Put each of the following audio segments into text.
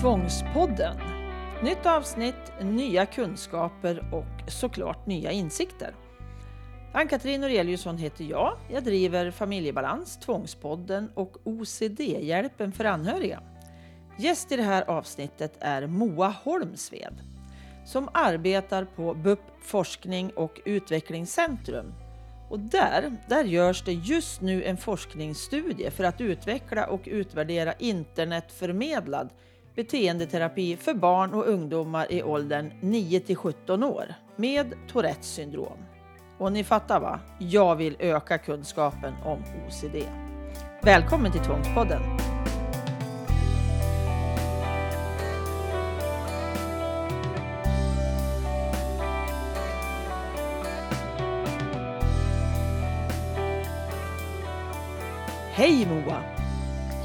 Tvångspodden. Nytt avsnitt, nya kunskaper och såklart nya insikter. Ann-Katrin Noreliusson heter jag. Jag driver Familjebalans, Tvångspodden och OCD-hjälpen för anhöriga. Gäst i det här avsnittet är Moa Holmsved som arbetar på BUP Forskning och Utvecklingscentrum. Och där, där görs det just nu en forskningsstudie för att utveckla och utvärdera internetförmedlad beteendeterapi för barn och ungdomar i åldern 9 till 17 år med Tourettes syndrom. Och ni fattar va? Jag vill öka kunskapen om OCD. Välkommen till Tvångspodden! Hej Moa!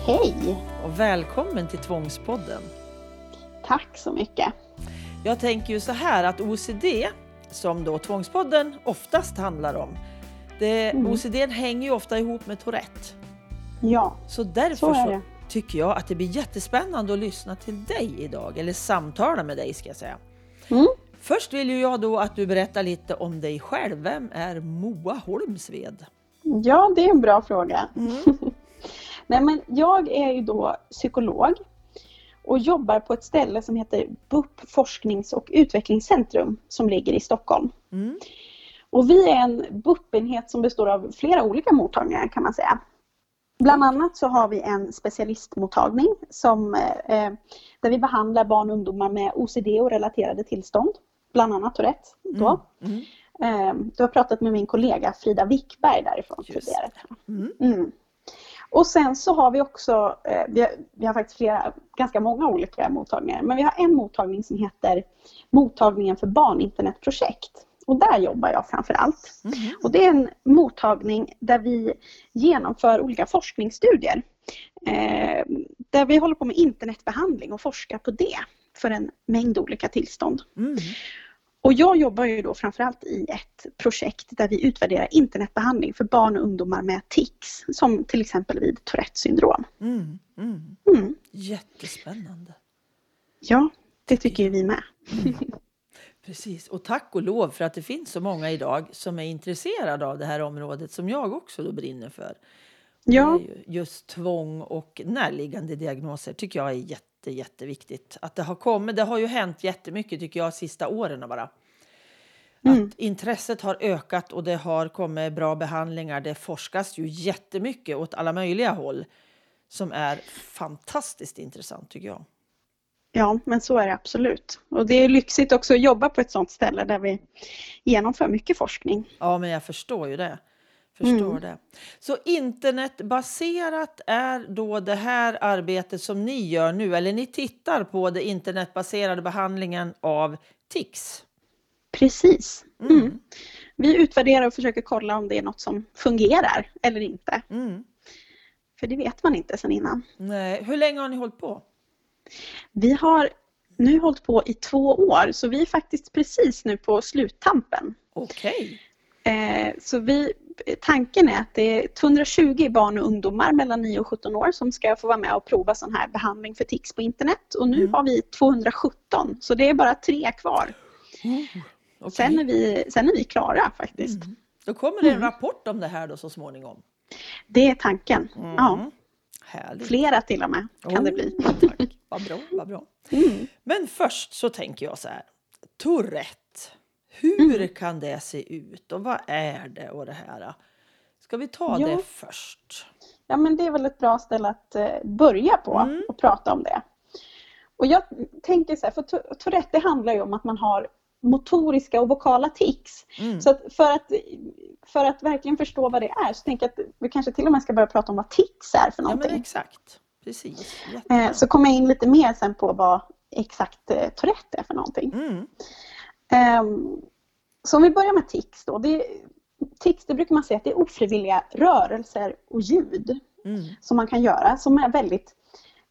Hej! Och välkommen till Tvångspodden. Tack så mycket. Jag tänker ju så här att OCD, som då Tvångspodden oftast handlar om, det, Mm. OCD hänger ju ofta ihop med Tourette. Ja, Så därför Så så, tycker jag att det blir jättespännande att lyssna till dig idag, eller samtala med dig ska jag säga. Mm. Först vill ju jag då att du berättar lite om dig själv. Vem är Moa Holmsved? ja det är en bra fråga. Mm. Nej, men jag är ju då psykolog och jobbar på ett ställe som heter BUP Forsknings och Utvecklingscentrum som ligger i Stockholm. Mm. Och vi är en BUP-enhet som består av flera olika mottagningar kan man säga. Bland annat så har vi en specialistmottagning som, eh, där vi behandlar barn och ungdomar med OCD och relaterade tillstånd. Bland annat Tourette. Då. Mm. Eh, Du har pratat med min kollega Frida Wickberg därifrån Just tidigare. Mm. Och sen så har vi också, eh, vi har, vi har faktiskt flera, ganska många olika mottagningar, men vi har en mottagning som heter Mottagningen för barninternetprojekt. Och där jobbar jag framför allt. Mm. Och det är en mottagning där vi genomför olika forskningsstudier. Eh, där vi håller på med internetbehandling och forskar på det för en mängd olika tillstånd. Mm. Och jag jobbar ju då framförallt i ett projekt där vi utvärderar internetbehandling för barn och ungdomar med tics, som till exempel vid Tourettes syndrom. Mm. Mm. Mm. Jättespännande. Ja, det tycker ju vi med. Precis, och tack och lov för att det finns så många idag som är intresserade av det här området som jag också då brinner för. Ja, Just tvång och närliggande diagnoser tycker jag är jätte, jätteviktigt. Att det har kommit, det har ju hänt jättemycket tycker jag sista åren bara. Mm. Att intresset har ökat och det har kommit bra behandlingar. Det forskas ju jättemycket åt alla möjliga håll som är fantastiskt intressant tycker jag. ja, men så är det absolut. Och det är lyxigt också att jobba på ett sådant ställe där vi genomför mycket forskning. Ja, men jag förstår ju det. Förstår Mm. det. Så internetbaserat är då det här arbetet som ni gör nu, eller ni tittar på den internetbaserade behandlingen av tics. Precis. Mm. Mm. Vi utvärderar och försöker kolla om det är något som fungerar eller inte. Mm. För det vet man inte sedan innan. Nej. Hur länge har ni hållit på? Vi har nu hållit på i två år så vi är faktiskt precis nu på sluttampen. Okej. Eh, så vi, tanken är att det är 220 barn och ungdomar mellan 9 och 17 år som ska få vara med och prova sån här behandling för tics på internet. Och nu Mm. har vi 217 så det är bara tre kvar. Okej. Sen, är vi, sen är vi klara faktiskt. Mm. Då kommer det en Mm. rapport om det här då så småningom. Det är tanken. Mm. Ja, Härligt. flera till och med kan det bli. Oh, tack. Vad bra, vad bra. Mm. Men först så tänker jag så här. Tourette. Hur Mm. kan det se ut och vad är det och det här? Ska vi ta Ja. det först? Ja men det är väl ett bra ställe att eh, börja på Mm. och prata om det. Och jag tänker så här, för Tou- Tourette det handlar ju om att man har motoriska och vokala tics. Mm. Så att för, att för att verkligen förstå vad det är så tänker jag att vi kanske till och med ska börja prata om vad tics är för Ja men någonting. exakt. Precis. Jättebra. Eh, så kommer jag in lite mer sen på vad exakt eh, Tourette är för någonting. Mm. Ehm, så om vi börjar med tics då. Det, tics det brukar man säga att det är ofrivilliga rörelser och ljud Mm. som man kan göra som är väldigt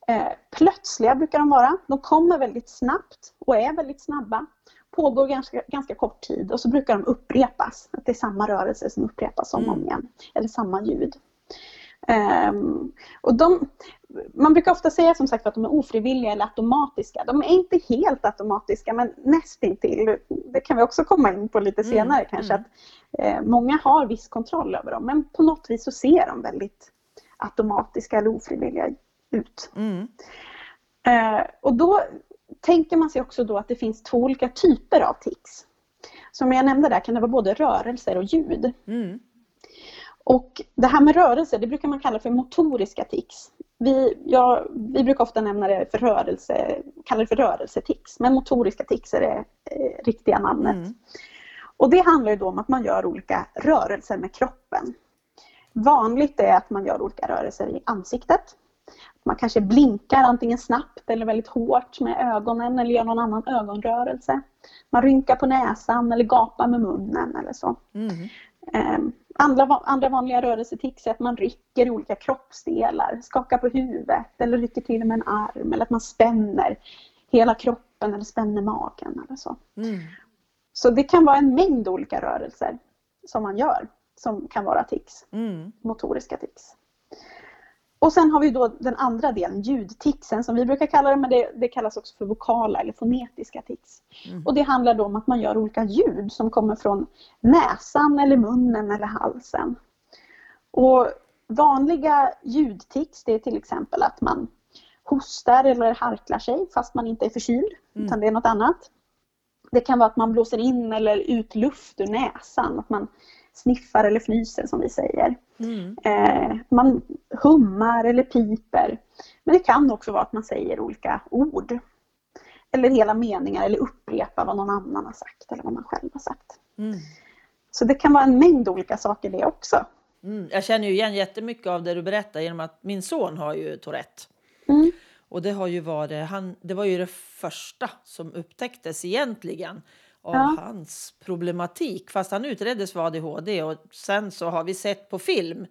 eh, plötsliga brukar de vara. De kommer väldigt snabbt och är väldigt snabba. Pågår ganska, ganska kort tid och så brukar de upprepas. Att det är samma rörelse som upprepas om och om Mm. igen. Eller samma ljud. Um, och de, man brukar ofta säga som sagt att de är ofrivilliga eller automatiska. De är inte helt automatiska men nästintill. Det kan vi också komma in på lite mm, senare mm, kanske. Mm. Att, eh, många har viss kontroll över dem men på något vis så ser de väldigt automatiska eller ofrivilliga ut. Mm. Eh, och då tänker man sig också då att det finns två olika typer av tics. Som jag nämnde där kan det vara både rörelser och ljud. Mm. Och det här med rörelser, det brukar man kalla för motoriska tics. Vi, ja, vi brukar ofta nämna det för rörelse, kalla det för rörelsetics, men motoriska tics är det eh, riktiga namnet. Mm. Och det handlar ju då om att man gör olika rörelser med kroppen. Vanligt är att man gör olika rörelser i ansiktet. Man kanske blinkar antingen snabbt eller väldigt hårt med ögonen eller gör någon annan ögonrörelse. Man rynkar på näsan eller gapar med munnen eller så. Mm. Ehm, andra, andra vanliga rörelsetics är att man rycker olika kroppsdelar, skakar på huvudet eller rycker till med en arm eller att man spänner hela kroppen eller spänner magen eller så. Mm. Så det kan vara en mängd olika rörelser som man gör som kan vara tics, mm. motoriska tics. Och sen har vi då den andra delen, ljudtixen som vi brukar kalla det, men det, det kallas också för vokala eller fonetiska tics. Mm. Och det handlar då om att man gör olika ljud som kommer från näsan eller munnen eller halsen. Och vanliga ljudtics det är till exempel att man hostar eller harklar sig fast man inte är förkyld, mm. utan det är något annat. Det kan vara att man blåser in eller ut luft ur näsan, att man sniffar eller fnyser som vi säger. Mm. Eh, man hummar eller piper. Men det kan också vara att man säger olika ord. Eller hela meningar eller upprepar vad någon annan har sagt eller vad man själv har sagt. Mm. Så det kan vara en mängd olika saker det också. Mm. Jag känner ju igen jättemycket av det du berättar genom att min son har ju Tourette. Mm. Och det har ju varit, han, det var ju det första som upptäcktes egentligen av ja. hans problematik. Fast han utreddes för ADHD och sen så har vi sett på film.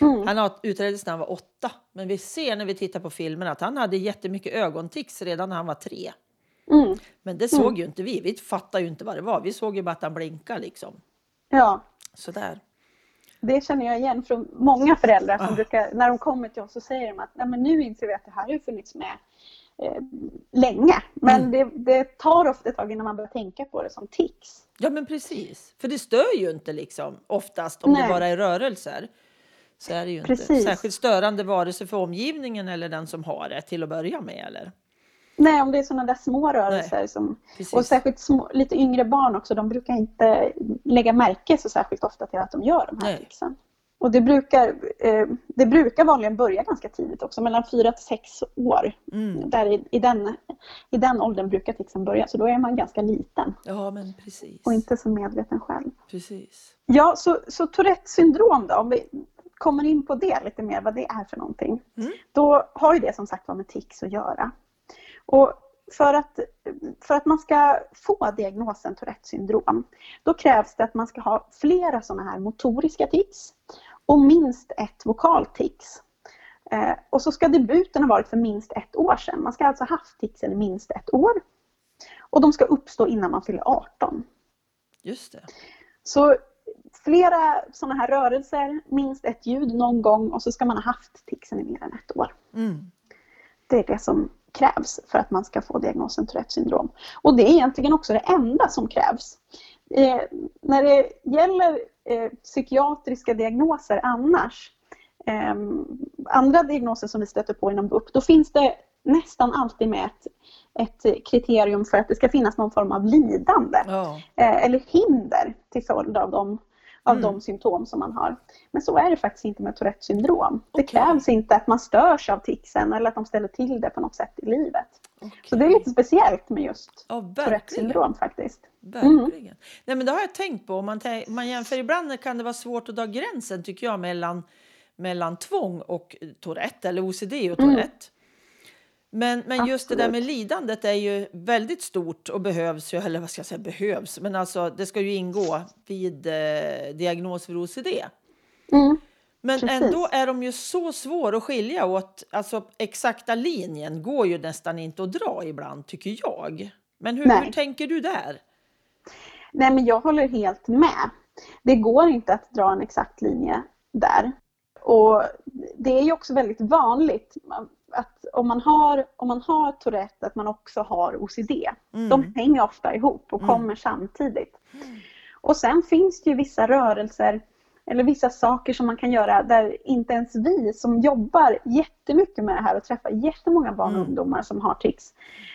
Mm. Han utreddes när han var åtta, men vi ser när vi tittar på filmen att han hade jättemycket ögontics redan när han var tre. Mm. Men det såg mm. ju inte vi. Vi fattade ju inte vad det var. Vi såg ju bara att han blinkade liksom. Ja. Sådär. Det känner jag igen från många föräldrar som ah. brukar, när de kommer till oss så säger de att Nej, men nu inser vi att det här har funnits med eh, länge. Men mm. det, det, tar ofta ett tag innan man börjar tänka på det som tics. Ja men precis, för det stör ju inte liksom oftast om Nej. det bara är rörelser. Så är det ju precis. inte särskilt störande vare sig för omgivningen eller den som har det till att börja med. Eller? Nej, om det är sådana där små rörelser. som, och särskilt små, lite yngre barn också, de brukar inte lägga märke så särskilt ofta till att de gör de här ticsen. Och det brukar, eh, det brukar vanligen börja ganska tidigt också, mellan 4 till 6 år. Mm. Där i, i, den, I den åldern brukar tixen börja, så då är man ganska liten. Ja, men precis. Och inte så medveten själv. Precis. Ja, så, så Tourettes syndrom då, om vi kommer in på det lite mer, vad det är för någonting. Mm. Då har ju det som sagt med tics att göra. Och för att, för att man ska få diagnosen Tourettes syndrom, då krävs det att man ska ha flera sådana här motoriska tics och minst ett vokaltics. Eh, och så ska debuten ha varit för minst ett år sedan. Man ska alltså ha haft ticsen i minst ett år. Och de ska uppstå innan man fyller 18. Just det. Så flera sådana här rörelser, minst ett ljud någon gång och så ska man ha haft ticsen i mer än ett år. Mm. Det är det som krävs för att man ska få diagnosen Tourettes syndrom. Och det är egentligen också det enda som krävs. Eh, när det gäller eh, psykiatriska diagnoser annars, eh, andra diagnoser som vi stöter på inom BUP, då finns det nästan alltid med ett, ett kriterium för att det ska finnas någon form av lidande oh. eller hinder till följd av de av mm. de symptom som man har. Men så är det faktiskt inte med Tourettes syndrom. Okay. Det krävs inte att man störs av ticsen eller att de ställer till det på något sätt i livet. Okay. Så det är lite speciellt med just ja, Tourettes syndrom faktiskt. Verkligen. Mm. Nej, men det har jag tänkt på. Om man, man jämför ibland kan det vara svårt att dra gränsen tycker jag mellan, mellan tvång och Tourette eller OCD och Tourette. Men, men just det där med lidandet är ju väldigt stort och behövs ju, eller vad ska jag säga behövs, men alltså det ska ju ingå vid eh, diagnos för OCD. Mm, men precis. ändå är de ju så svåra att skilja åt. Alltså exakta linjen går ju nästan inte att dra ibland tycker jag. Men hur, hur tänker du där? Nej men jag håller helt med. Det går inte att dra en exakt linje där. och det är ju också väldigt vanligt att om man har, om man har Tourette att man också har OCD. Mm. De hänger ofta ihop och Mm. kommer samtidigt. Och sen finns det ju vissa rörelser eller vissa saker som man kan göra där inte ens vi som jobbar jättemycket med det här och träffar jättemånga barn och Mm. ungdomar som har tics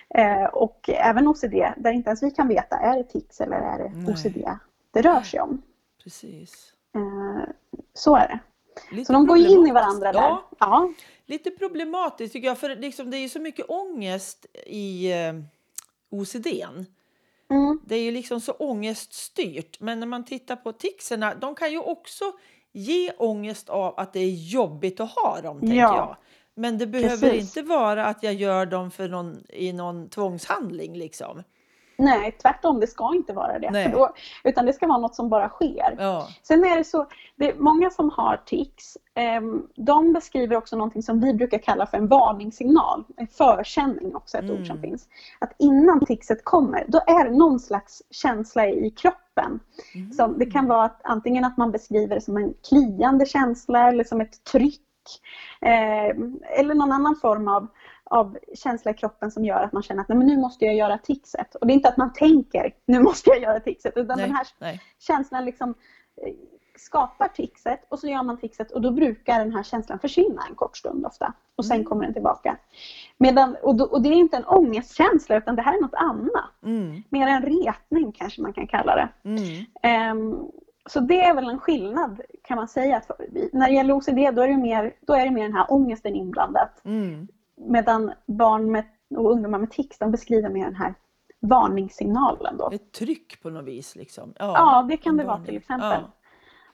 eh, och även OCD, där inte ens vi kan veta, är det tics eller är det Nej. OCD det rör sig om. Precis. Eh, så är det. Lite Så de går in i varandra där. Ja, Ja. lite problematiskt tycker jag. För liksom, det är ju så mycket ångest i eh, OCDn. Mm. Det är ju liksom så ångeststyrt. Men när man tittar på ticserna, de kan ju också ge ångest av att det är jobbigt att ha dem. Tänker Ja. jag. Men det behöver Precis. inte vara att jag gör dem för någon, i någon tvångshandling. Liksom. Nej, tvärtom, det ska inte vara det. För då, utan det ska vara något som bara sker. Ja. Sen är det så, det är många som har tics, ehm, de beskriver också någonting som vi brukar kalla för en varningssignal. En förkänning också ett ord som Mm. finns. Att innan ticset kommer, då är det någon slags känsla i kroppen. Mm. Som, det kan vara att, antingen att man beskriver det som en kliande känsla eller som ett tryck. Eh, eller någon annan form av, av känsla i kroppen som gör att man känner att Nej, men nu måste jag göra tixet. Och det är inte att man tänker nu måste jag göra tixet utan Nej, den här nej. känslan liksom eh, skapar tixet och så gör man tixet och då brukar den här känslan försvinna en kort stund ofta. Och sen Mm. kommer den tillbaka. Medan, och, då, och det är inte en ångestkänsla utan det här är något annat. Mm. Mer en retning kanske man kan kalla det. Mm. Ehm, så det är väl en skillnad kan man säga. Att när det gäller OCD då är det mer, då är det mer den här ångesten inblandat. Mm. Medan barn med, och ungdomar med tics de beskriver mer den här varningssignalen. Då. Ett tryck på något vis. Liksom. Ja, det kan det vara varning. till exempel. Ja.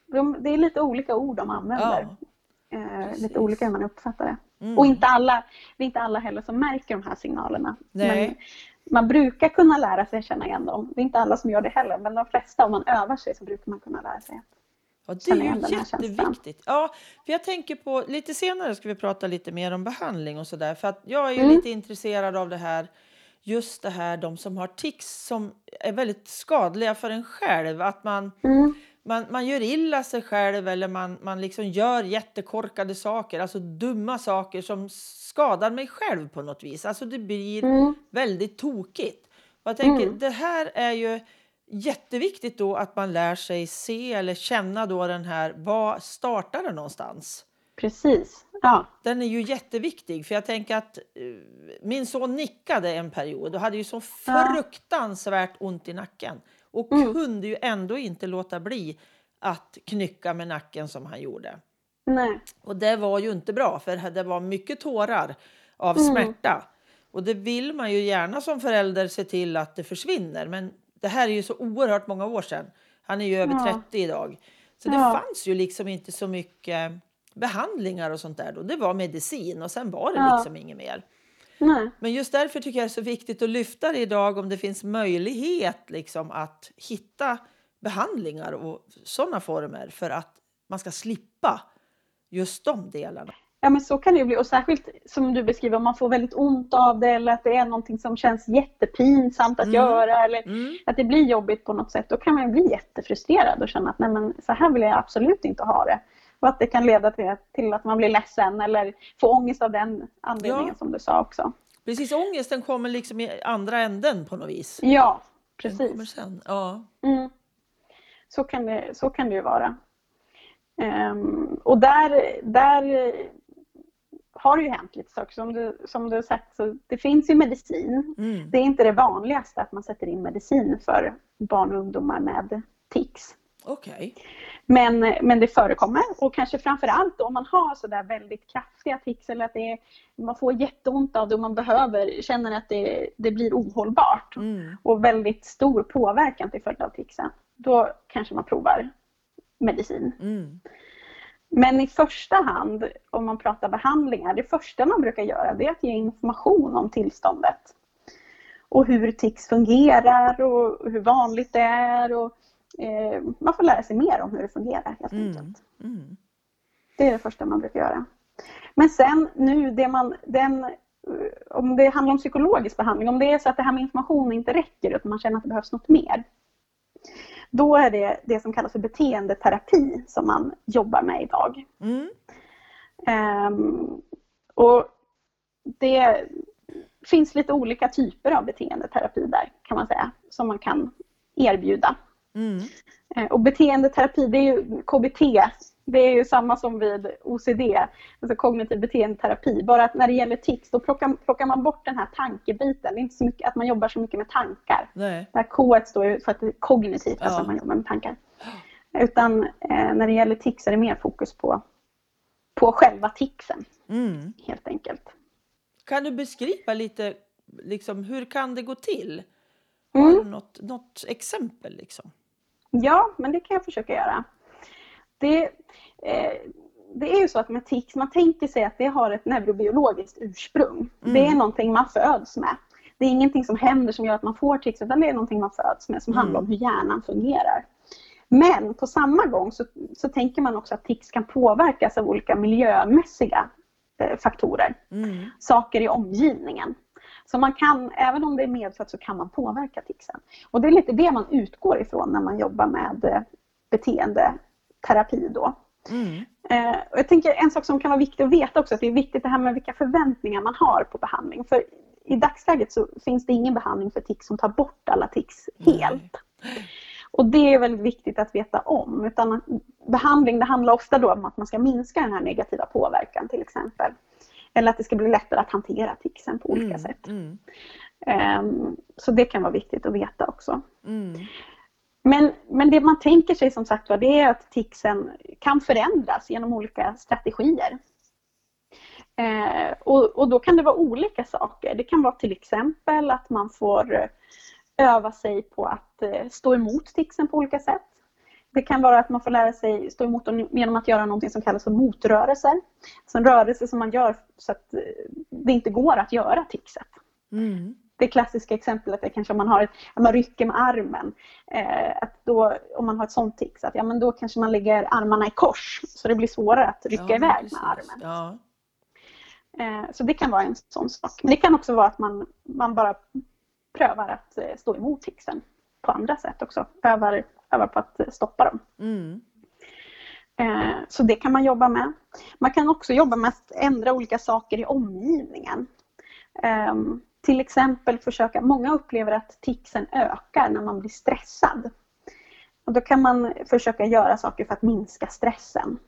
De, det är lite olika ord de använder. Ja. Eh, lite olika hur man uppfattar det. Mm. Och inte alla, det är inte alla heller som märker de här signalerna. Nej. Men man brukar kunna lära sig känna igen dem. Det är inte alla som gör det heller, men de flesta, om man övar sig, så brukar man kunna lära sig. Ja, det är ju jätteviktigt. Ja, för jag tänker på, lite senare ska vi prata lite mer om behandling och sådär. För att jag är ju Mm. lite intresserad av det här, just det här de som har tics som är väldigt skadliga för en själv. Att man, Mm. man, man gör illa sig själv eller man, man liksom gör jättekorkade saker, alltså dumma saker som skadar mig själv på något vis. Alltså det blir Mm. väldigt tokigt. Och jag tänker, Mm. det här är ju jätteviktigt då att man lär sig se eller känna då den här, var startar det någonstans? Precis. Ja. Den är ju jätteviktig för jag tänker att eh, min son nickade en period och hade ju så fruktansvärt ont i nacken och Mm. kunde ju ändå inte låta bli att knycka med nacken som han gjorde. Nej. Och det var ju inte bra för det var mycket tårar av Mm. smärta. Och det vill man ju gärna som förälder se till att det försvinner. Men det här är ju så oerhört många år sedan. Han är ju över Ja. 30 idag. Så det Ja. fanns ju liksom inte så mycket behandlingar och sånt där då. Det var medicin och sen var det Ja. liksom inget mer. Nej. Men just därför tycker jag det är så viktigt att lyfta det idag om det finns möjlighet liksom att hitta behandlingar och sådana former för att man ska slippa just de delarna. Ja men så kan det ju bli och särskilt som du beskriver om man får väldigt ont av det eller att det är någonting som känns jättepinsamt att Mm. göra eller Mm. att det blir jobbigt på något sätt. Då kan man bli jättefrustrerad och känna att nej men så här vill jag absolut inte ha det. Och att det kan leda till, till att man blir ledsen eller får ångest av den anledningen Ja. som du sa också. Precis, ångesten kommer liksom i andra änden på något vis. Ja, precis. sen. Ja. Mm. Så, kan det, så kan det ju vara. Ehm, och där, där har det ju hänt lite saker. Som du, som du har sagt, så det finns ju medicin. Mm. Det är inte det vanligaste att man sätter in medicin för barn och ungdomar med tics. Okej. Men, men det förekommer och kanske framförallt om man har sådär väldigt kraftiga tics eller att det är, man får jätteont av det och man behöver, känner att det, det blir ohållbart Mm. och väldigt stor påverkan till följd av ticsen. Då kanske man provar medicin. Mm. Men i första hand, om man pratar behandlingar, det första man brukar göra det är att ge information om tillståndet. Och hur tics fungerar och hur vanligt det är. Och, eh, man får lära sig mer om hur det fungerar helt Mm. enkelt. Mm. Det är det första man brukar göra. Men sen nu, det man, den, om det handlar om psykologisk behandling, om det är så att det här med information inte räcker utan man känner att det behövs något mer. Då är det det som kallas för beteendeterapi som man jobbar med idag. Mm. Um, och det finns lite olika typer av beteendeterapi där kan man säga, som man kan erbjuda. Mm. Eh, och beteendeterapi, det är ju KBT, det är ju samma som vid OCD, alltså kognitiv beteendeterapi. Bara att när det gäller tics, då plockar, plockar man bort den här tankebiten. Det är inte så mycket att man jobbar så mycket med tankar. Nej. Det här K står ju för att det är kognitivt, ja. alltså att man jobbar med tankar. Utan eh, när det gäller tics är det mer fokus på, på själva ticsen, mm. helt enkelt. Kan du beskriva lite, liksom, hur kan det gå till? Har mm. du något, något exempel? Liksom? Ja, men det kan jag försöka göra. Det, eh, det är ju så att med tics, man tänker sig att det har ett neurobiologiskt ursprung. Mm. Det är någonting man föds med. Det är ingenting som händer som gör att man får tics, utan det är någonting man föds med som mm. handlar om hur hjärnan fungerar. Men på samma gång så, så tänker man också att tics kan påverkas av olika miljömässiga eh, faktorer. Mm. Saker i omgivningen. Så man kan, även om det är medfött så kan man påverka ticsen. Och det är lite det man utgår ifrån när man jobbar med eh, beteendeterapi då. Mm. Eh, och jag tänker en sak som kan vara viktig att veta också, att det är viktigt det här med vilka förväntningar man har på behandling. För i dagsläget så finns det ingen behandling för tics som tar bort alla tics helt. Och det är väldigt viktigt att veta om. Utan behandling det handlar ofta då om att man ska minska den här negativa påverkan till exempel. Eller att det ska bli lättare att hantera ticsen på olika mm, sätt. Mm. Um, så det kan vara viktigt att veta också. Mm. Men, men det man tänker sig som sagt var det är att ticsen kan förändras genom olika strategier. Eh, och, och, då kan det vara olika saker. Det kan vara till exempel att man får eh, öva sig på att eh, stå emot ticsen på olika sätt. Det kan vara att man får lära sig stå emot dem genom att göra något som kallas för motrörelser. Så en rörelse som man gör så att eh, det inte går att göra tixet. Mm. Det klassiska exemplet är kanske om man, har ett, man rycker med armen. Eh, att då, om man har ett sånt tics, att ja, men då kanske man lägger armarna i kors så det blir svårare att rycka ja, iväg precis. med armen. Ja. Eh, så det kan vara en sån sak. Men det kan också vara att man, man bara prövar att eh, stå emot ticsen på andra sätt också. Övar, övar på att stoppa dem. Mm. Eh, så det kan man jobba med. Man kan också jobba med att ändra olika saker i omgivningen. Ehm, till exempel försöka, många upplever att ticsen ökar när man blir stressad. Och då kan man försöka göra saker för att minska stressen.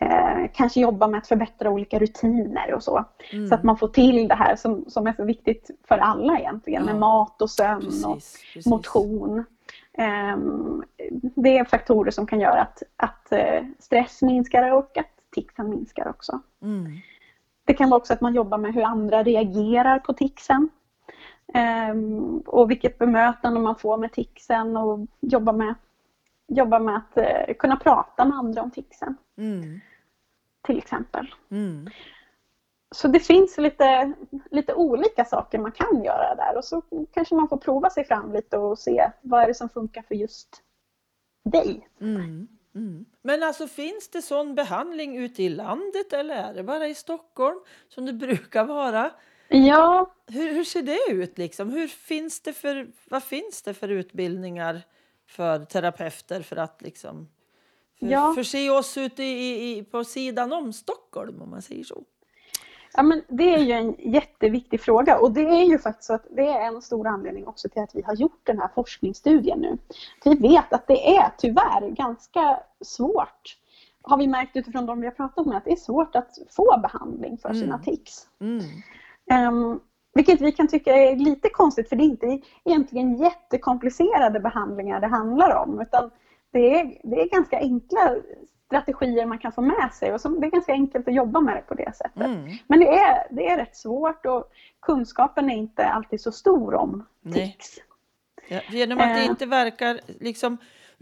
Eh, kanske jobba med att förbättra olika rutiner och så. Mm. Så att man får till det här som, som är så viktigt för alla egentligen ja. med mat och sömn precis, och precis. motion. Eh, det är faktorer som kan göra att, att eh, stress minskar och att ticsen minskar också. Mm. Det kan vara också att man jobbar med hur andra reagerar på ticsen. Um, och vilket bemötande man får med ticsen och jobba med, jobba med att uh, kunna prata med andra om ticsen. Mm. Till exempel. Mm. Så det finns lite, lite olika saker man kan göra där och så kanske man får prova sig fram lite och se vad är det som funkar för just dig. Mm. Mm. Men alltså finns det sån behandling ute i landet eller är det bara i Stockholm som det brukar vara? Ja. Hur, hur ser det ut liksom? Hur finns det för, vad finns det för utbildningar för terapeuter för att liksom för, ja. förse oss ute i, i, på sidan om Stockholm om man säger så? Ja, men det är ju en jätteviktig fråga och det är ju faktiskt så att det är en stor anledning också till att vi har gjort den här forskningsstudien nu. Vi vet att det är tyvärr ganska svårt, har vi märkt utifrån de vi har pratat med, att det är svårt att få behandling för sina mm. tics. Mm. Um, vilket vi kan tycka är lite konstigt för det är inte egentligen jättekomplicerade behandlingar det handlar om utan det är, det är ganska enkla strategier man kan få med sig och som, det är ganska enkelt att jobba med det på det sättet. Mm. Men det är, det är rätt svårt och kunskapen är inte alltid så stor om tics. Ja, genom att det eh. inte verkar liksom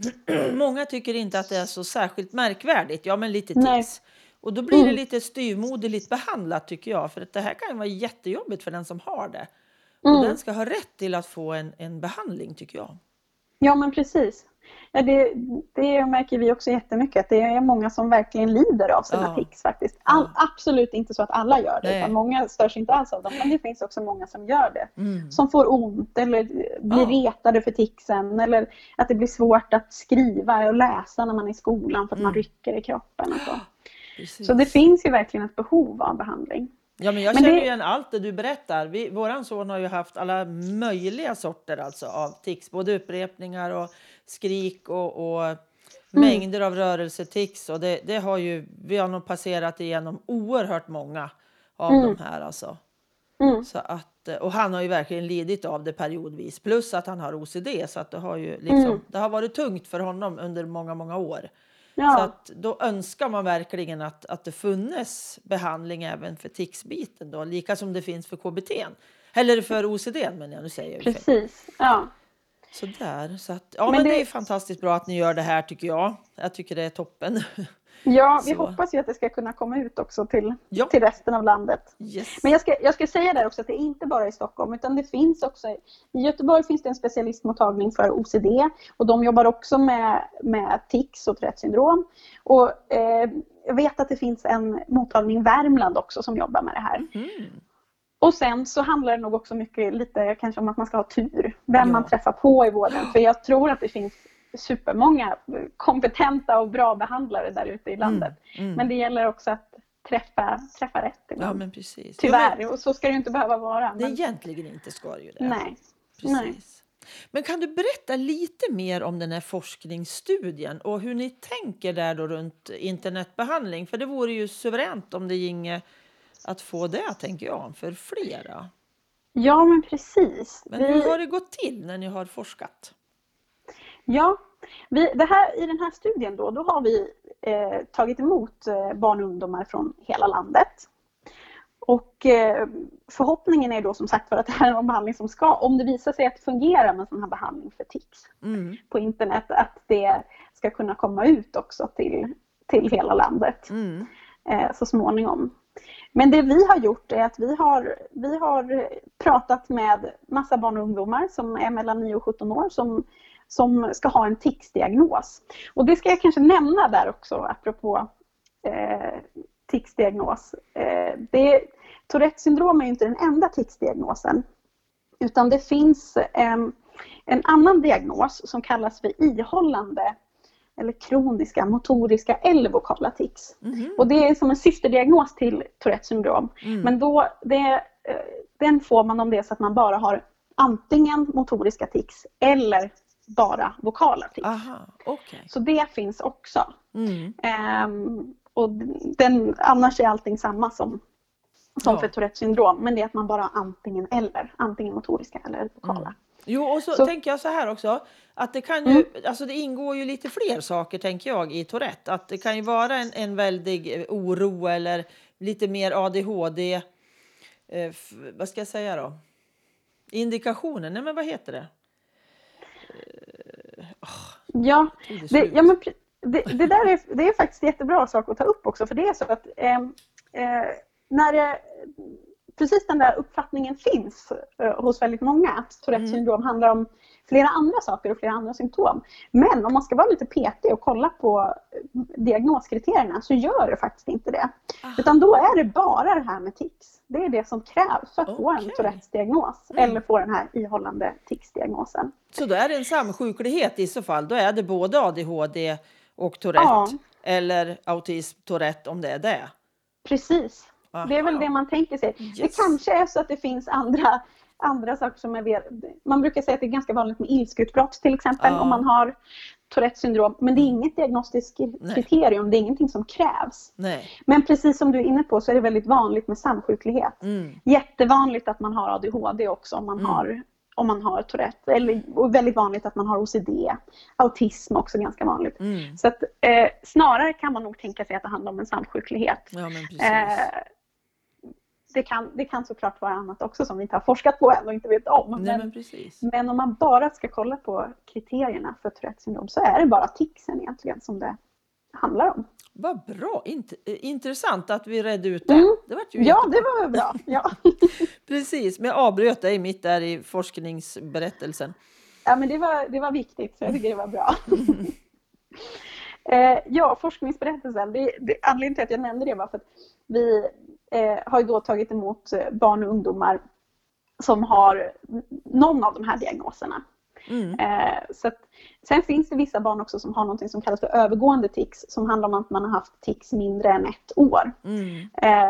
Många tycker inte att det är så särskilt märkvärdigt. Ja, men lite tics. Och då blir det mm. lite styrmoderligt behandlat tycker jag. För att det här kan vara jättejobbigt för den som har det. Och mm. den ska ha rätt till att få en, en behandling tycker jag. Ja men precis. Ja, det, det märker vi också jättemycket att det är många som verkligen lider av sina ja. tics faktiskt. All, absolut inte så att alla gör det, utan många störs inte alls av dem. Men det finns också många som gör det. Mm. Som får ont eller blir ja. retade för ticsen eller att det blir svårt att skriva och läsa när man är i skolan för att mm. man rycker i kroppen. Så. Precis. Så det finns ju verkligen ett behov av behandling. Ja, men jag Men känner det- igen allt det du berättar. Vi, våran son har ju haft alla möjliga sorter alltså av tics, både upprepningar och skrik och, och mängder av rörelsetics. Och det, det har ju, vi har nog passerat igenom oerhört många av de här alltså. Mm. Så att, och han har ju verkligen lidit av det periodvis. Plus att han har OCD så att det har ju liksom, Mm. det har varit tungt för honom under många, många år. Så Ja, att då önskar man verkligen att, att det funnes behandling även för ticsbiten då, lika som det finns för KBT. Eller för OCD men jag nu säger jag precis. Ja. Så där, så att, ja men, Men det... det- är fantastiskt bra att ni gör det här tycker jag. Jag tycker det är toppen. ja, vi Så. hoppas ju att det ska kunna komma ut också till, Ja. till resten av landet. Yes. Men jag ska, jag ska säga där också att det är inte bara i Stockholm utan det finns också i Göteborg finns det en specialistmottagning för OCD och de jobbar också med, med tics och Tourettes syndrom. Och eh, jag vet att det finns en mottagning i Värmland också som jobbar med det här. Mm. Och sen så handlar det nog också mycket lite kanske om att man ska ha tur. Vem Ja. man träffar på i vården. För jag tror att det finns supermånga kompetenta och bra behandlare där ute i landet. Mm. Men det gäller också att träffa, träffa rätt Ja ibland. men precis. Tyvärr, men och så ska det ju inte behöva vara. det Men, egentligen inte ska det ju det. nej. Precis. Nej. Men kan du berätta lite mer om den här forskningsstudien och hur ni tänker där då runt internetbehandling? För det vore ju suveränt om det ginge att få det, tänker jag, för flera. Ja, men precis. Men hur har det gått till när ni har forskat? Ja, vi, här, i den här studien då, då har vi eh, tagit emot eh, barn och ungdomar från hela landet. Och eh, förhoppningen är då som sagt för att det här är en behandling som ska, om det visar sig att det fungerar med sån här behandling för tics Mm. på internet, att det ska kunna komma ut också till, till hela landet Mm. eh, så småningom. Men det vi har gjort är att vi har, vi har pratat med massa barn och ungdomar som är mellan 9 och 17 år som, som ska ha en tics-diagnos. Och det ska jag kanske nämna där också apropå eh, tics-diagnos. Eh, det, Tourettes syndrom är inte den enda tics-diagnosen. Utan det finns en, en annan diagnos som kallas för ihållande eller kroniska motoriska eller vokala tics. Mhm. Och det är som en systerdiagnos till Tourettes syndrom. Mm. Men då, det, eh, den får man om det är så att man bara har antingen motoriska tics eller bara vokala tics. Aha, okej. Så det finns också. Mm. Ehm, och den, annars är allting samma som, som Ja. för Tourettes syndrom. Men det är att man bara har antingen eller. Antingen motoriska eller vokala. Mm. Jo, och så, Så- tänker jag så här också. Att det kan ju, Mm. alltså det ingår ju lite fler saker tänker jag i Tourette. Att det kan ju vara en, en väldig eh, oro eller lite mer ADHD. Eh, vad ska jag säga då? Indikationer, nej men vad heter det? Ja, Tog det ja men, det, det där är, det är faktiskt jättebra sak att ta upp också. För det är så att ehm, eh, när det, precis den där uppfattningen finns eh, hos väldigt många att Tourettes Mm. syndrom handlar om flera andra saker och flera andra symptom. Men om man ska vara lite petig och kolla på eh, diagnoskriterierna så gör det faktiskt inte det. Ah. Utan då är det bara det här med tics. Det är det som krävs för att få en. Tourettes diagnos Mm. eller få den här ihållande tics-diagnosen. Så då är det en samsjuklighet i så fall. Då är det både ADHD och Tourette. Ja. Eller autism, Tourette om det är det. Precis. Det är väl det man tänker sig. Yes. Det kanske är så att det finns andra, andra saker som är mer... Man brukar säga att det är ganska vanligt med ilskeutbrott till exempel om man har Tourettes syndrom. Men det är inget diagnostiskt Nej. kriterium, det är ingenting som krävs. Nej. Men precis som du är inne på så är det väldigt vanligt med samsjuklighet. Mm. Jättevanligt att man har ADHD också om man Mm. har om man har Tourette. Eller, och väldigt vanligt att man har OCD. Autism också ganska vanligt. Mm. Så att, eh, snarare kan man nog tänka sig att det handlar om en samsjuklighet. Ja. Eh, det, kan, det kan såklart vara annat också som vi inte har forskat på än och inte vet om. Nej, Men, men men om man bara ska kolla på kriterierna för Tourettes syndrom så är det bara ticsen egentligen som det handlar om. Vad bra! Int eh, intressant att vi redde ut det. Mm. det var ju Ja, jättebra. det var bra. Ja. Precis, men jag avbröt dig mitt där i forskningsberättelsen. Ja, men det var, det var viktigt, så jag tycker det var bra. eh, ja, forskningsberättelsen. Det, det, anledningen till att jag nämnde det var för att vi eh, har ju då tagit emot eh, barn och ungdomar som har någon av de här diagnoserna. Mm. Eh, så att, sen finns det vissa barn också som har något som kallas för övergående tics som handlar om att man har haft tics mindre än ett år. Mm.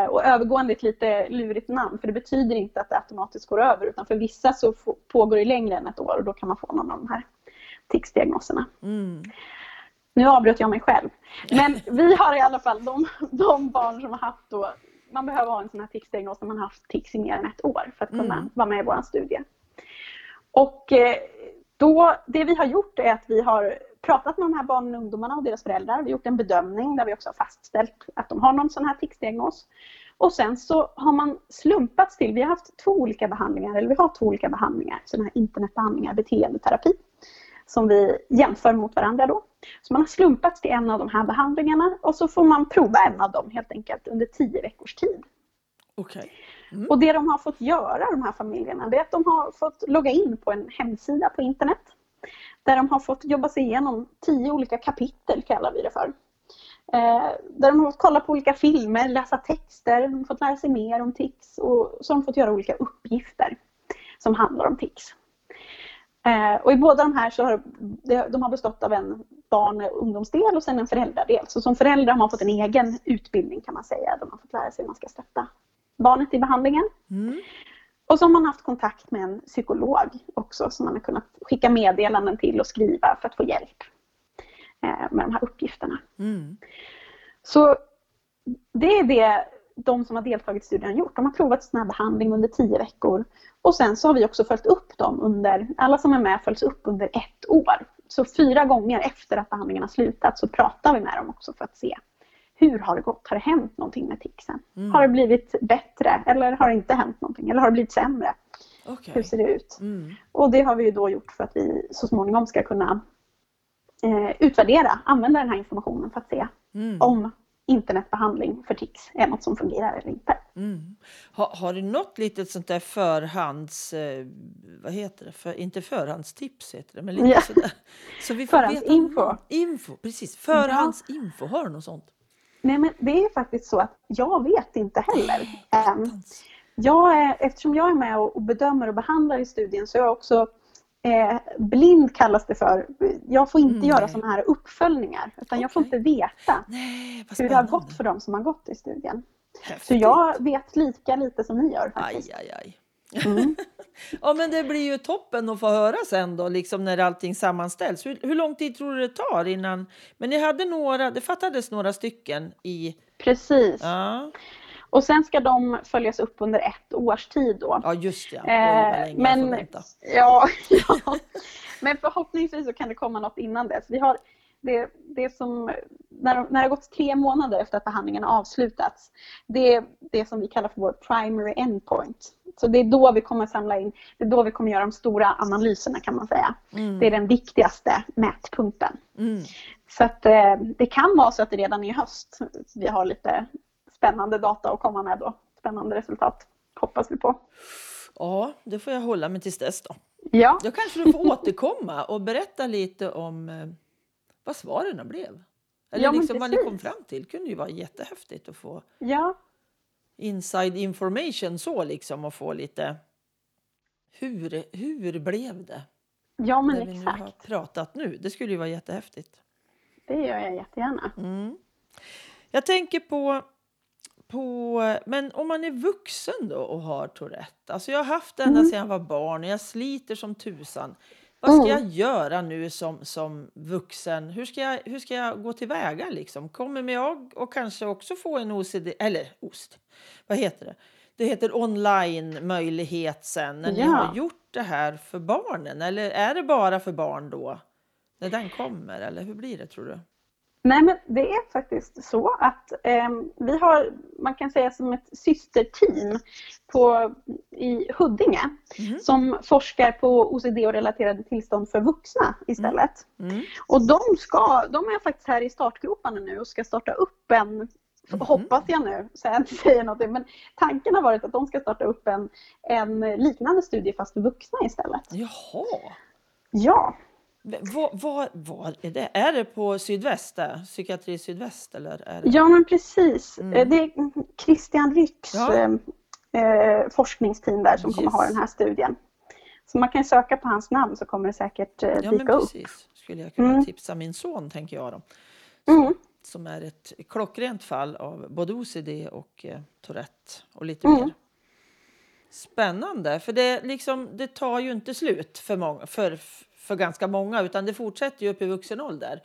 Och övergående är ett lite lurigt namn för det betyder inte att det automatiskt går över utan för vissa så pågår det längre än ett år och då kan man få någon av de här tics-diagnoserna. Mm. Nu avbröt jag mig själv. Men vi har i alla fall de, de barn som har haft då, man behöver ha en sån här tics-diagnos när man har haft tics i mer än ett år för att kunna Mm. vara med i vår studie. Och eh, då, det vi har gjort är att vi har pratat med de här barnen och ungdomarna och deras föräldrar. Vi har gjort en bedömning där vi också har fastställt att de har någon sån här tics-diagnos. Och sen så har man slumpats till, vi har haft två olika behandlingar, eller vi har två olika behandlingar, sådana här internetbehandlingar, beteendeterapi, som vi jämför mot varandra då. Så man har slumpats till en av de här behandlingarna och så får man prova en av dem helt enkelt under tio veckors tid. Okej. Och det de har fått göra, de här familjerna, det är att de har fått logga in på en hemsida på internet. Där de har fått jobba sig igenom tio olika kapitel, kallar vi det för. Eh, där de har fått kolla på olika filmer, läsa texter, de har fått lära sig mer om tics och så har de fått göra olika uppgifter som handlar om tics. Eh, och i båda de här så har de har bestått av en barn och ungdomsdel och sen en föräldradel. Så som förälder har man fått en egen utbildning kan man säga. Där man fått lära sig hur man ska stötta barnet i behandlingen. Mm. Och så har man haft kontakt med en psykolog också som man har kunnat skicka meddelanden till och skriva för att få hjälp eh, med de här uppgifterna. Mm. Så det är det de som har deltagit i studien gjort. De har provat sån här behandling under tio veckor. Och sen så har vi också följt upp dem under, alla som är med följs upp under ett år. Så fyra gånger efter att behandlingen har slutat så pratar vi med dem också för att se hur har det gått? Har det hänt någonting med ticsen? Mm. Har det blivit bättre eller har det inte hänt någonting? Eller har det blivit sämre? Okej. Hur ser det ut? Mm. Och det har vi ju då gjort för att vi så småningom ska kunna eh, utvärdera, använda den här informationen för att se Mm. om internetbehandling för tics är något som fungerar eller inte. Mm. Har, har du något litet sånt där förhands... Eh, vad heter det? För, inte förhandstips heter det, men lite Ja. sådär. Så vi får Förhandsinfo. Veta, info, precis. Förhandsinfo. Har du något sånt? Nej men det är faktiskt så att jag vet inte heller. Attans. Jag är, eftersom jag är med och bedömer och behandlar i studien så är jag också eh, blind kallas det för. Jag får inte Mm, göra sådana här uppföljningar utan jag får inte veta Nej, hur det har gått för dem som har gått i studien. Så Häftigt. jag vet lika lite som ni gör faktiskt. Aj, aj, aj. Mm. Ja, men det blir ju toppen att få höra sen då, liksom när allting sammanställs. Hur, hur lång tid tror du det tar innan? Men ni hade några, det fattades några stycken i... Precis. Ja, Och sen ska de följas upp under ett års tid då. ja just det. Eh, men, ja, ja, men förhoppningsvis så kan det komma något innan dess. Vi har det, det som, när, när det har gått tre månader efter att behandlingen har avslutats, det är det som vi kallar för vår primary endpoint. Så det är då vi kommer samla in, det är då vi kommer göra de stora analyserna kan man säga. Mm. Det är den viktigaste mätpunkten. Mm. Så att eh, det kan vara så att det redan i höst vi har lite spännande data att komma med då. Spännande resultat hoppas vi på. Ja, det får jag hålla mig tills dess då. Ja, Då kanske du får återkomma och berätta lite om eh, vad svaren blev. Eller Ja, liksom vad ni kom fram till. Det kunde ju vara jättehäftigt att få ja, inside information så liksom och få lite hur, hur blev det? ja men När vi nu har exakt. pratat nu. Det skulle ju vara jättehäftigt. Det gör jag jättegärna. Mm. Jag tänker på, på, men om man är vuxen då och har Tourette. Alltså jag har haft det ända Mm. sedan jag var barn och jag sliter som tusan. Vad ska Mm. jag göra nu som, som vuxen? Hur ska, jag, hur ska jag gå tillväga liksom? Kommer jag och kanske också få en OCD, eller OST, vad heter det? Det heter online möjlighet sen när ni Ja. har gjort det här för barnen. Eller är det bara för barn då? När den kommer eller hur blir det tror du? Nej men det är faktiskt så att eh, vi har, man kan säga som ett systerteam på, i Huddinge Mhm. som forskar på OCD och relaterade tillstånd för vuxna istället. Mm. Och de, ska, de är faktiskt här i startgroparna nu och ska starta upp en Hoppas jag nu, så jag inte säger någonting. Men tanken har varit att de ska starta upp en, en liknande studie fast för vuxna istället. Jaha. Ja, Var, var, var är det? Är det på Sydväst? Där? Psykiatri Sydväst? Eller är det? ja men precis. Mm. Eh, Det är Christian Rycks Ja. eh, eh, forskningsteam där som kommer Yes. ha den här studien. Så man kan söka på hans namn så kommer det säkert eh, Ja, men dyka upp. precis. Skulle jag kunna Mm. tipsa min son, tänker jag då. Mm. Som är ett klockrent fall av både OCD och eh, Tourette och lite Mm. mer. Spännande, för det, liksom, det tar ju inte slut för, många, för, för ganska många utan det fortsätter ju upp i vuxen ålder.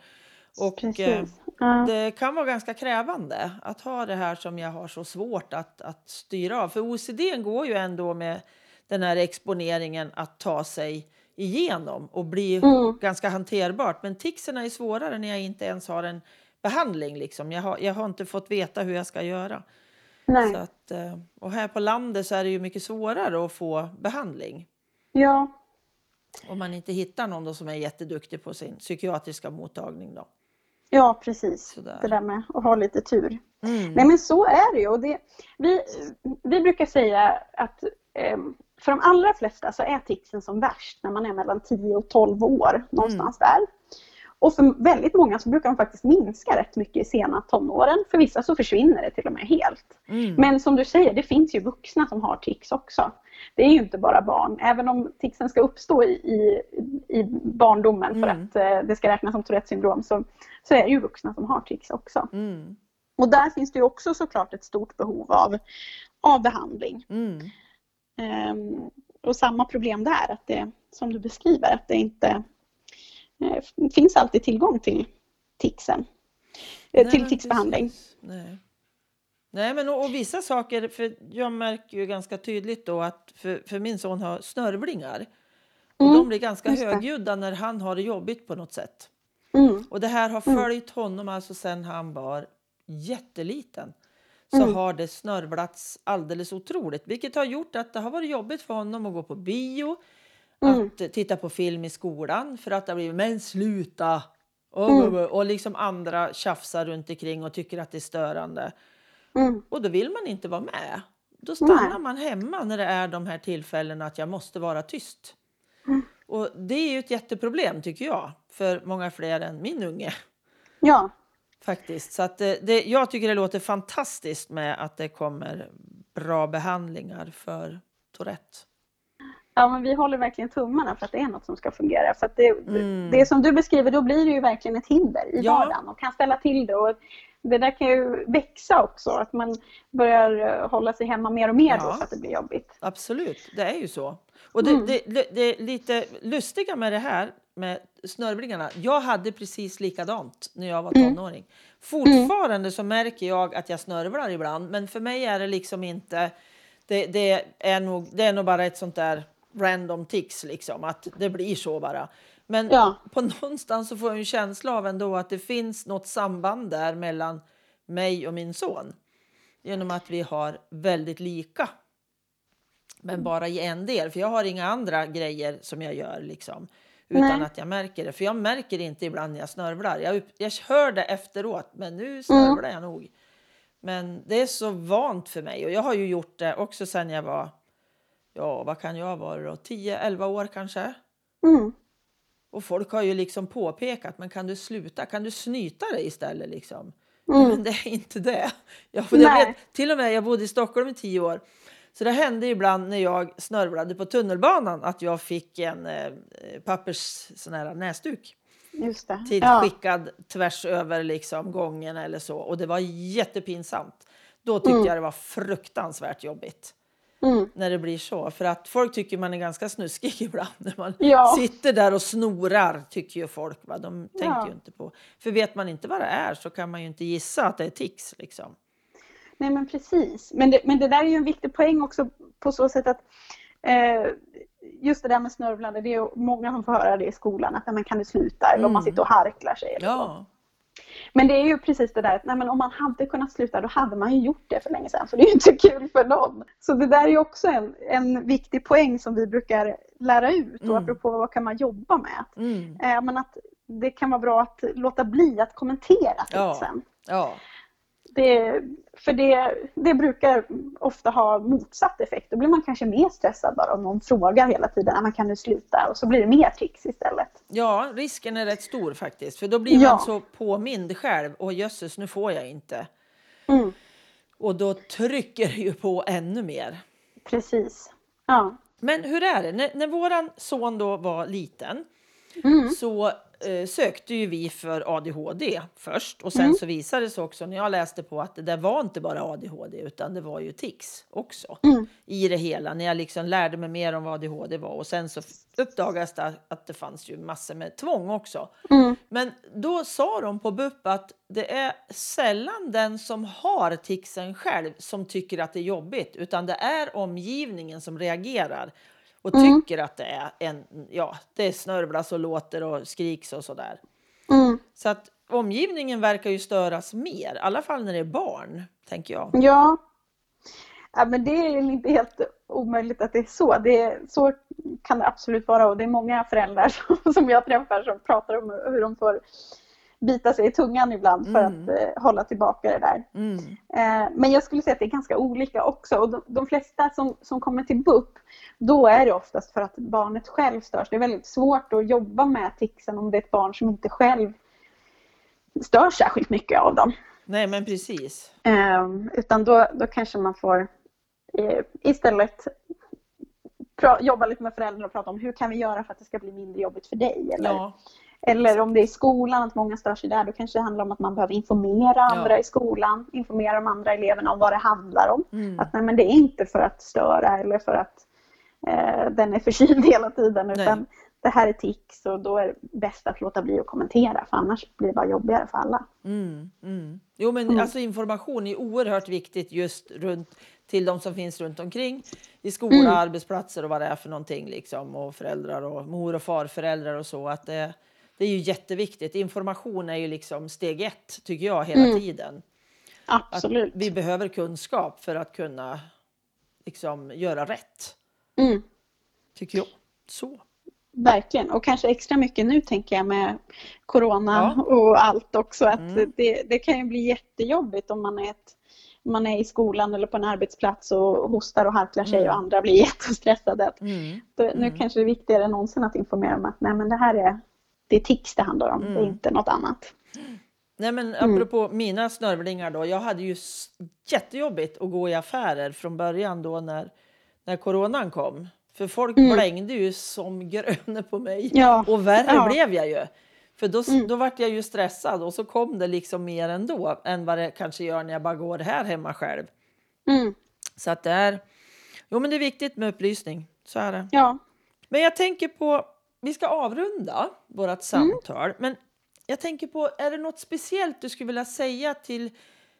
Och eh, Precis. Ja. det kan vara ganska krävande att ha det här som jag har så svårt att, att styra av. För OCD går ju ändå med den här exponeringen att ta sig igenom och bli Mm. ganska hanterbart. Men ticsen är svårare när jag inte ens har en behandling. Liksom. Jag, har, jag har inte fått veta hur jag ska göra. Nej. Så att, eh, och här på landet så är det ju mycket svårare att få behandling. Ja, Om man inte hittar någon som är jätteduktig på sin psykiatriska mottagning. Då. ja, precis. Sådär. Det där med att ha lite tur. Mm. Nej men så är det ju. Och det, vi, vi brukar säga att eh, för de allra flesta så är ticsen som värst när man är mellan 10 och 12 år, någonstans där. Och för väldigt många så brukar de faktiskt minska rätt mycket i sena tonåren. För vissa så försvinner det till och med helt. Mm. Men som du säger, det finns ju vuxna som har tics också. Det är ju inte bara barn. Även om ticsen ska uppstå i, i, i barndomen för Mm. att eh, det ska räknas som Tourettes syndrom så, så är det ju vuxna som har tics också. Mm. Och där finns det ju också såklart ett stort behov av, av behandling. Ehm, och samma problem där, att det, som du beskriver, att det inte finns alltid tillgång till ticsen. Eh, Nej, till precis. Nej. Nej, men och, och vissa saker, för jag märker ju ganska tydligt då att för, för min son har snörvlingar. Och Mm, de blir ganska högljudda när han har det jobbigt på något sätt. Mm, Och det här har Mm. följt honom alltså sedan han var jätteliten. Så Mm. har det snörvlats alldeles otroligt. Vilket har gjort att det har varit jobbigt för honom att gå på bio. Mm. Att eh, titta på film i skolan. För att det blivit men sluta! Och, Mm. och, liksom andra tjafsar runt omkring och tycker att det är störande. mm, Och då vill man inte vara med. Då stannar Nej. man hemma när det är de här tillfällena att jag måste vara tyst. Mm. Och det är ju ett jätteproblem tycker jag. För många fler än min unge. ja, Faktiskt. Så att det, det, jag tycker det låter fantastiskt med att det kommer bra behandlingar för Tourette. Ja, men vi håller verkligen tummarna för att det är något som ska fungera. För det, Mm. det som du beskriver, då blir det ju verkligen ett hinder i Ja. vardagen och kan ställa till det. Och det där kan ju växa också, att man börjar eh, hålla sig hemma mer och mer då Ja. för att det blir jobbigt. Absolut, det är ju så. Och det, Mm. det, det, det är lite lustiga med det här med snörvlingarna. Jag hade precis likadant när jag var Mm. tonåring. Fortfarande så märker jag att jag snörvlar ibland, men för mig är det liksom inte... Det, det, är, nog, det är nog bara ett sånt där random tics, liksom, att det blir så bara. Men Ja. på någonstans så får jag en känsla av ändå att det finns något samband där mellan mig och min son. Genom att vi har väldigt lika. Men bara i en del, för jag har inga andra grejer som jag gör liksom. Utan Nej. att jag märker det. För jag märker inte ibland när jag snörvlar. Jag, jag hör det efteråt, men nu snörvlar jag nog. Men det är så vant för mig. Och jag har ju gjort det också sen jag var, ja vad kan jag vara då, 10-11 år kanske. Mm. Och folk har ju liksom påpekat, men kan du sluta? Kan du snyta dig istället liksom? Mm. Men det är inte det. Jag, jag vet, till och med, jag bodde i Stockholm i tio år. Så det hände ibland när jag snörvlade på tunnelbanan att jag fick en eh, pappers sån här näsduk Just det. till Ja. tvärs över liksom gången eller så. Och det var jättepinsamt. Då tyckte Mm. jag det var fruktansvärt jobbigt Mm. när det blir så. För att folk tycker man är ganska snuskig ibland när man Ja. sitter där och snorar, tycker ju folk. Va? De tänker Ja. ju inte på... För vet man inte vad det är så kan man ju inte gissa att det är tics. Liksom. Nej men precis. Men det, men det där är ju en viktig poäng också på så sätt att eh, just det där med snörvlande, det är många som får höra det i skolan att men kan du sluta eller om man Mm. sitter och harklar sig. Eller så. Men det är ju precis det där att nej, men om man hade kunnat sluta då hade man ju gjort det för länge sedan. Så det är ju inte kul för någon. Så det där är ju också en, en viktig poäng som vi brukar lära ut. Mm. Och apropå vad kan man jobba med. Mm. eh, men att det kan vara bra att låta bli att kommentera Ja. tipsen. ja. Det, för det, det brukar ofta ha motsatt effekt. Då blir man kanske mer stressad bara om någon frågar hela tiden. "Ah, men Kan du sluta? Och så blir det mer tics istället. ja, risken är rätt stor faktiskt. För då blir Ja. man så påmind själv. Och jösses, nu får jag inte. Mm, Och då trycker det ju på ännu mer. precis. Ja. Men hur är det? När, när våran son då var liten Mm. så eh, sökte ju vi för ADHD först och sen Mm. så visade det sig också när jag läste på att det där var inte bara ADHD utan det var ju tics också Mm. i det hela när jag liksom lärde mig mer om vad ADHD var och sen så uppdagades det att det fanns ju massor med tvång också. Mm. Men då sa de på BUP att det är sällan den som har ticsen själv som tycker att det är jobbigt utan det är omgivningen som reagerar och Mm. tycker att det är en, ja, det snörvlas och låter och skriks och sådär. Mm. Så att omgivningen verkar ju störas mer, i alla fall när det är barn, tänker jag. Ja. ja, men det är inte helt omöjligt att det är så. Det är, så kan det absolut vara och det är många föräldrar som, som jag träffar som pratar om hur de får bita sig i tungan ibland för Mm. att eh, hålla tillbaka det där. Mm. Eh, men jag skulle säga att det är ganska olika också och de, de flesta som, som kommer till BUP då är det oftast för att barnet själv störs. Det är väldigt svårt att jobba med ticsen om det är ett barn som inte själv stör särskilt mycket av dem. Nej, men precis. Eh, utan då, då kanske man får eh, istället jobba lite med föräldrar och prata om hur kan vi göra för att det ska bli mindre jobbigt för dig? Eller, Ja, eller om det är i skolan, att många stör sig där, då kanske det handlar om att man behöver informera andra i skolan, informera de andra eleverna om vad det handlar om. mm. Att nej, men det är inte för att störa eller för att eh, den är förkyld hela tiden, Nej. utan det här är tics och då är det bäst att låta bli att kommentera, för annars blir det bara jobbigare för alla. Mm, mm. Jo, men Mm. alltså information är oerhört viktigt just runt till de som finns runt omkring i skola, Mm. arbetsplatser och vad det är för någonting liksom och föräldrar och mor och farföräldrar och så att det, det är ju jätteviktigt. Information är ju liksom steg ett tycker jag hela Mm. tiden. Att Absolut. vi behöver kunskap för att kunna liksom göra rätt Mm. tycker jag. Så. Verkligen, och kanske extra mycket nu tänker jag med Corona Ja. och allt också. Att Mm. det, det kan ju bli jättejobbigt om man är, ett, man är i skolan eller på en arbetsplats och hostar och harklar sig Mm. och andra blir jättestressade. Att Mm. Nu Mm. kanske det är viktigare än någonsin att informera om att nej, men det här är, det är tics det handlar om, Mm. inte något annat. Nej men Mm. apropå mina snörvlingar då. Jag hade ju jättejobbigt att gå i affärer från början då när, när coronan kom. För folk Mm. blängde ju som gröna på mig. Ja, Och värre Ja. blev jag ju. För då, Mm. då vart jag ju stressad och så kom det liksom mer ändå än vad det kanske gör när jag bara går här hemma själv. mm, Så att det är, jo men det är viktigt med upplysning. Så är det. ja. Men jag tänker på, vi ska avrunda vårt samtal, men jag tänker på, är det något speciellt du skulle vilja säga till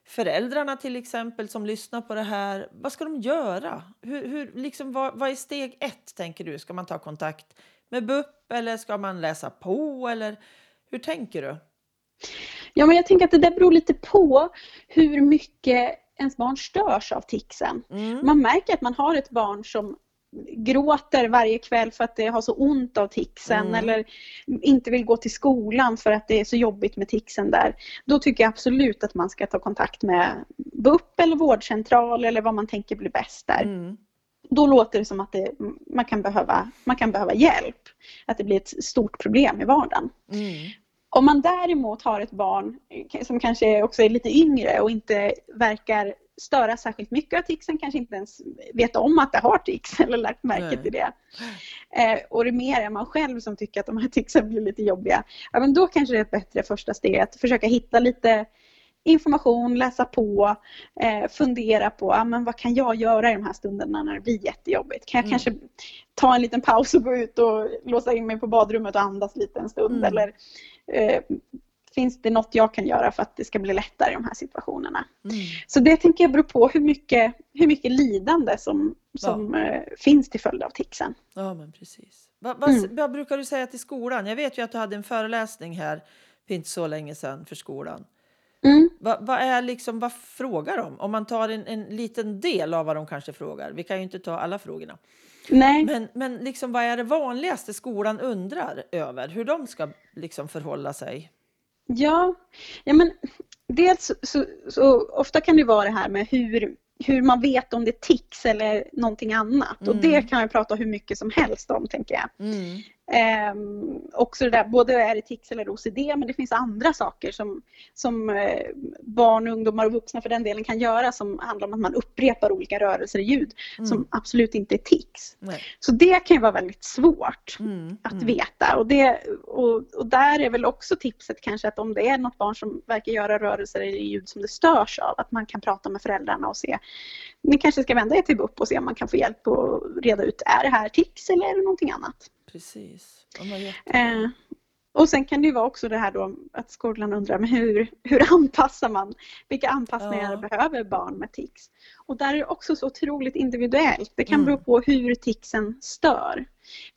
föräldrarna till exempel som lyssnar på det här? Vad ska de göra? Hur, hur, liksom, vad, vad är steg ett, tänker du? Ska man ta kontakt med BUP eller ska man läsa på? Eller hur tänker du? ja, men jag tänker att det där beror lite på hur mycket ens barn störs av ticsen. Mm. Man märker att man har ett barn som gråter varje kväll för att det har så ont av ticsen Mm. eller inte vill gå till skolan för att det är så jobbigt med ticsen där. Då tycker jag absolut att man ska ta kontakt med BUP eller vårdcentral eller vad man tänker blir bäst där. Mm. Då låter det som att det, man, kan behöva, man kan behöva hjälp. Att det blir ett stort problem i vardagen. Mm. Om man däremot har ett barn som kanske också är lite yngre och inte verkar störa särskilt mycket av ticsen, kanske inte ens vet om att det har tics eller lagt märke till det. Eh, och det mer är man själv som tycker att de här ticsen blir lite jobbiga. Ja, men då kanske det är ett bättre första steg att försöka hitta lite information, läsa på, eh, fundera på ah, men vad kan jag göra i de här stunderna när det blir jättejobbigt. Kan jag Mm. kanske ta en liten paus och gå ut och låsa in mig på badrummet och andas lite en stund? Mm. Eller eh, finns det något jag kan göra för att det ska bli lättare i de här situationerna? Mm. Så det tänker jag beror på hur mycket, hur mycket lidande som, som eh, finns till följd av ticsen. Ja, men precis. Vad, vad, Mm. vad brukar du säga till skolan? Jag vet ju att du hade en föreläsning här för inte så länge sedan för skolan. Mm. Vad, vad, är liksom, vad frågar de? Om man tar en, en liten del av vad de kanske frågar. Vi kan ju inte ta alla frågorna. Nej. Men, men liksom, vad är det vanligaste skolan undrar över? Hur de ska liksom förhålla sig? Ja, ja men dels så, så, ofta kan det vara det här med hur, hur man vet om det är tics eller någonting annat. Och Mm. det kan man prata hur mycket som helst om tänker jag. Mm. Um, också det där, både är det tics eller OCD, men det finns andra saker som, som uh, barn, ungdomar och vuxna för den delen kan göra som handlar om att man upprepar olika rörelser och ljud mm. som absolut inte är tics. Nej. Så det kan ju vara väldigt svårt mm. att mm. veta och, det, och, och, där är väl också tipset kanske att om det är något barn som verkar göra rörelser eller ljud som det störs av, att man kan prata med föräldrarna och se ni kanske ska vända er till BUP och se om man kan få hjälp att reda ut, är det här tics eller är det någonting annat? Precis. Eh, och sen kan det ju vara också det här då att skolan undrar men hur, hur anpassar man? Vilka anpassningar ja. behöver barn med tics? Och där är det också så otroligt individuellt. Det kan mm. bero på hur ticsen stör.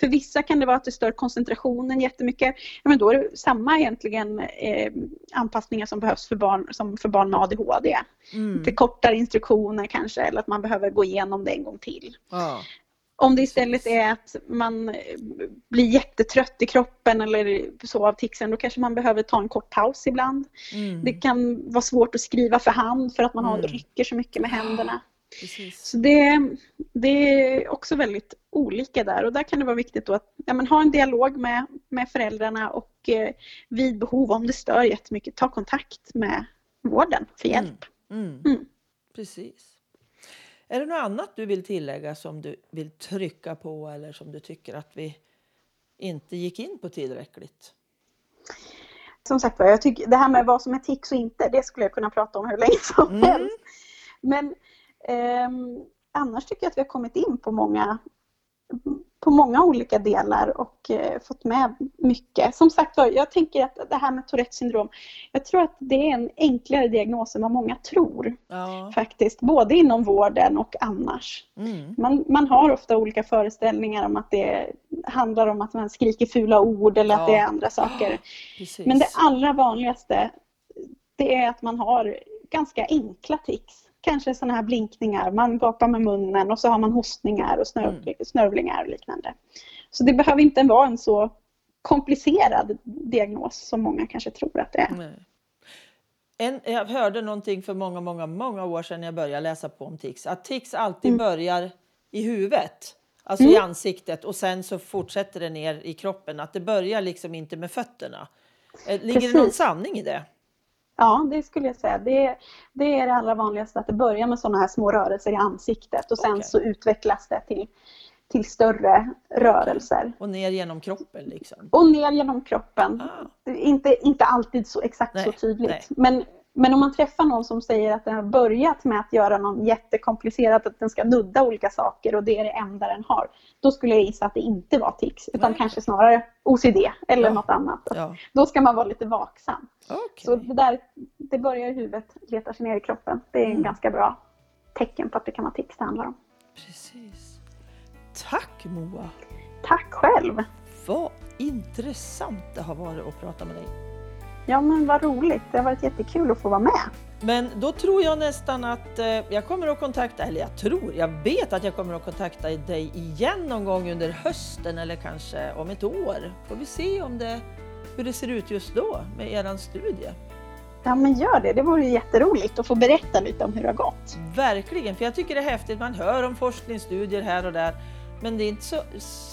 För vissa kan det vara att det stör koncentrationen jättemycket. Ja, men då är det samma egentligen eh, anpassningar som behövs för barn som för barn med ADHD. Mm. Lite kortare instruktioner kanske eller att man behöver gå igenom det en gång till. Ja. Om det istället är att man blir jättetrött i kroppen eller så av ticsen, då kanske man behöver ta en kort paus ibland. Mm. Det kan vara svårt att skriva för hand för att man mm. rycker så mycket med händerna. Precis. Så det, det, är också väldigt olika där och där kan det vara viktigt att ja, men ha en dialog med, med föräldrarna och eh, vid behov, om det stör jättemycket, ta kontakt med vården för mm. hjälp. Mm. Mm. Precis. Är det något annat du vill tillägga som du vill trycka på eller som du tycker att vi inte gick in på tillräckligt? Som sagt jag tycker det här med vad som är tics och inte, det skulle jag kunna prata om hur länge som mm. helst. Men eh, annars tycker jag att vi har kommit in på många på många olika delar och eh, fått med mycket. Som sagt jag tänker att det här med Tourettes syndrom, jag tror att det är en enklare diagnos än vad många tror. Ja. Faktiskt, både inom vården och annars. Mm. Man, man har ofta olika föreställningar om att det handlar om att man skriker fula ord eller ja. att det är andra saker. Precis. Men det allra vanligaste, det är att man har ganska enkla tics kanske sådana här blinkningar, man gapar med munnen och så har man hostningar och snörv, mm. snörvlingar och liknande. Så det behöver inte vara en så komplicerad diagnos som många kanske tror att det är. En, jag hörde någonting för många, många, många år sedan när jag började läsa på om tics. Att tics alltid mm. börjar i huvudet, alltså mm. i ansiktet och sen så fortsätter det ner i kroppen. Att det börjar liksom inte med fötterna. Eh, ligger Precis. det någon sanning i det? Ja, det skulle jag säga. Det, det är det allra vanligaste att det börjar med sådana här små rörelser i ansiktet och sen okay. så utvecklas det till, till större rörelser. Och ner genom kroppen liksom? Och ner genom kroppen. Ah. Inte, inte alltid så exakt nej, så tydligt. Nej. Men men om man träffar någon som säger att den har börjat med att göra något jättekomplicerat, att den ska nudda olika saker och det är det enda den har, då skulle jag gissa att det inte var tics, utan Nej. kanske snarare OCD eller ja. något annat. Ja. Då ska man vara lite vaksam. Okay. Så det där, det börjar i huvudet, letar sig ner i kroppen. Det är en mm. ganska bra tecken på att det kan vara tics det handlar om. Precis. Tack Moa! Tack själv! Vad intressant det har varit att prata med dig. Ja men vad roligt, det har varit jättekul att få vara med. Men då tror jag nästan att eh, jag kommer att kontakta, eller jag tror, jag vet att jag kommer att kontakta dig igen någon gång under hösten eller kanske om ett år. Får vi se om det, hur det ser ut just då med er studie. Ja men gör det, det vore jätteroligt att få berätta lite om hur det har gått. Verkligen, för jag tycker det är häftigt, man hör om forskningsstudier här och där. Men det är inte så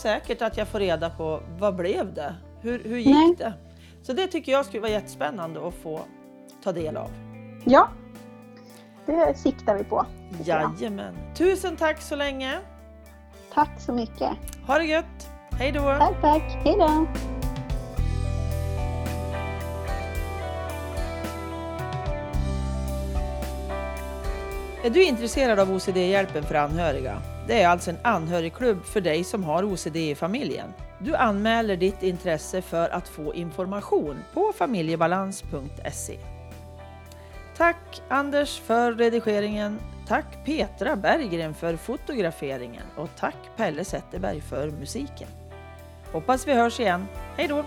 säkert att jag får reda på vad blev det? Hur, hur gick Nej. det? Så det tycker jag skulle vara jättespännande att få ta del av. Ja, det siktar vi på. Jajamän. Tusen tack så länge. Tack så mycket. Ha det gött. Hej då. Tack, tack. Hej då. Är du intresserad av OCD-hjälpen för anhöriga? Det är alltså en anhörigklubb för dig som har OCD i familjen. Du anmäler ditt intresse för att få information på familjebalans.se. Tack Anders för redigeringen. Tack Petra Berggren för fotograferingen och tack Pelle Zetterberg för musiken. Hoppas vi hörs igen. Hej då!